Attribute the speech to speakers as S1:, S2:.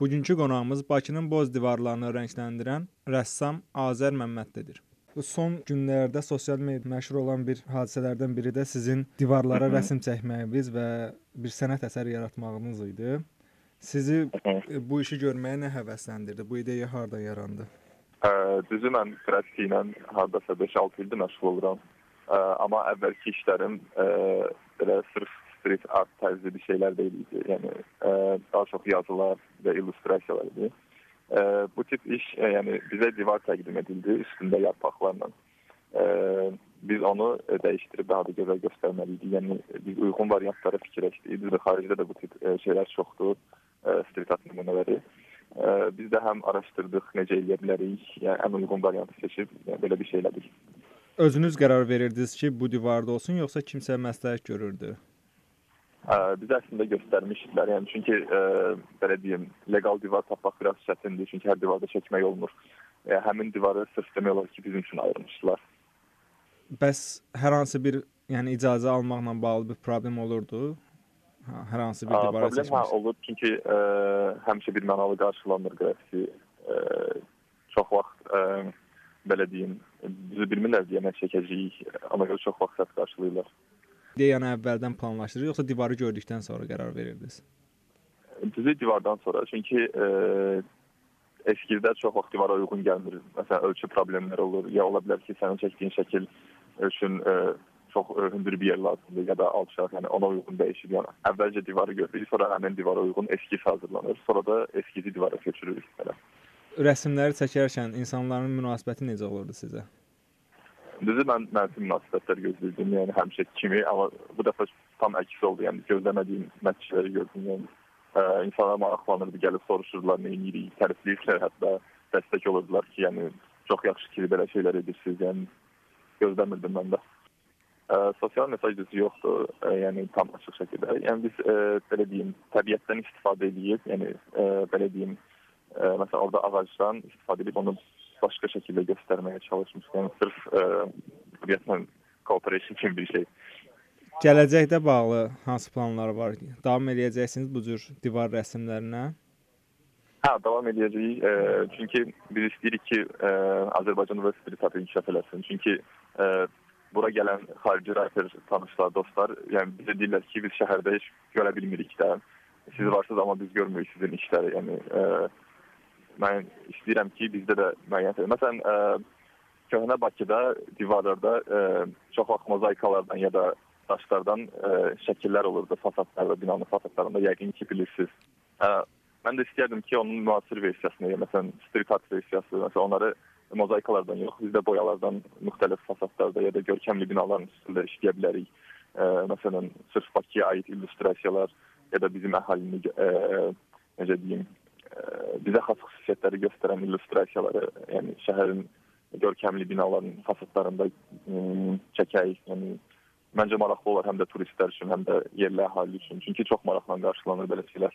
S1: Bugünkü qonağımız Bakının boz divarlarını rəngləndirən rəssam Azər Məmmədlidir. Bu son günlərdə sosial mediada məşhur olan bir hadisələrdən biri də sizin divarlara rəsm çəkməyiniz və bir sənət əsəri yaratmağınız idi. Sizi bu işi görməyə nə həvəsləndirdi? Bu ideya hardan yarandı?
S2: Düzü mən qrafiklə hardasa 5-6 ildir məşğul oluram. Amma əvvəlki işlərim belə sırf street art tərzli bir şeylər deyil idi. Yəni daha çox yazılar və illüstrasiyalar idi. Bu tip iş yəni bizə divar təqdim edildi üstündə yarpaqlarla. Biz onu dəyişdirib daha da gözəl göstərməliydik. Yəni biz uyğun variantlara fikirləşdik. Bizdə xaricdə də bu tip şeylər çoxdur, street art nümunələri. Biz də həm araşdırdıq necə edə bilərik, yəni ən uyğun variantı seçib yəni, belə bir şey elədik.
S1: Özünüz qərar verirdiniz ki, bu divarda olsun, yoxsa kimsə məsləhət görürdü?
S2: Biz əslində göstərmişdilər. Yəni çünki ə, belə deyim, leqal divar tapmaq biraz çətindir, çünki hər divarda çəkmək olmur. Yəni, həmin divarı sırf demək olar ki, bizim üçün ayırmışdılar.
S1: Bəs hər hansı bir, yəni icazə almaqla bağlı bir problem olurdu? Ha, hər hansı bir divara
S2: problem
S1: seçmək.
S2: hə, olur çünki ə, həmişə bir mənalı qarşılanmır qrafiki. Ə, çox vaxt ə, belə deyim, düzü bilmirlər deyə nə çəkəcəyik. Ona görə çox vaxt səs qarşılayırlar.
S1: İdeyanı əvvəldən planlaşdırır, yoxsa divarı gördükdən sonra qərar verirdiniz?
S2: Düzü divardan sonra çünki ə, eskizdə çox vaxt divara uyğun gəlmir. Məsələn, ölçü problemləri olur. Ya ola bilər ki, sənin çəkdiyin şəkil üçün ə, çox hündür bir yer lazımdır ya da alçaq, yəni ona uyğun dəyişir. Yəni əvvəlcə divarı görürük, sonra həmin divara uyğun eskiz hazırlanır, sonra da eskizi divara köçürürük belə.
S1: Rəsmləri çəkərkən insanların münasibəti necə olurdu sizə?
S2: Düzü mən mənfi münasibətlər gözləyirdim, yəni həmişə kimi, amma bu dəfə tam əks oldu. Yəni gözləmədiyim nəticələri gördüm. Yəni ə, insanlar maraqlanırdı, gəlib soruşurdular nə edirik, tərifləyirdilər, hətta dəstək olurdular ki, yəni çox yaxşı ki, belə şeylər edirsiniz. Yəni gözləmirdim mən də. Ə, sosial mesaj düzü yoxdur, ə, yəni tam açıq şəkildə. Yəni biz ə, belə deyim, təbiətdən istifadə edirik, yəni ə, belə deyim, ə, məsələn orada ağacdan istifadə edib onu başqa şəkildə göstərməyə çalışmışıq. Yəni sırf ə, təbiətlə cooperation kimi bir şey.
S1: Gələcəkdə bağlı hansı planlar var? Davam eləyəcəksiniz bu cür divar rəsmlərinə?
S2: Hə, davam edəcəyik. E, çünki biz istəyirik ki, e, Azərbaycan street art inkişaf eləsin. Çünki e, bura gələn xarici rapper tanışlar, dostlar, yəni bizə deyirlər ki, biz şəhərdə heç görə bilmirik də. Siz varsınız amma biz görmürük sizin işləri. Yəni e, mən istəyirəm ki, bizdə də müəyyən məsələn e, köhnə Bakıda divarlarda e, çox vaxt mozaikalardan ya da daşlardan ə, şəkillər olurdu fasadlarda, binanın fasadlarında yəqin ki bilirsiniz. Ə, mən də istərdim ki, onun müasir versiyasını, məsələn, street art versiyası, məsələn, onları mozaikalardan yox, biz də boyalardan müxtəlif fasadlarda ya da görkəmli binaların üstündə işləyə bilərik. Ə, məsələn, sırf Bakıya aid illüstrasiyalar ya da bizim əhalini ə, necə deyim, ə, bizə xas xüsusiyyətləri göstərən illüstrasiyaları, yəni şəhərin görkəmli binaların fasadlarında çəkək, yəni məncə maraqlı olar həm də turistlər üçün, həm də yerli əhali üçün. Çünki çox maraqla qarşılanır belə şeylər.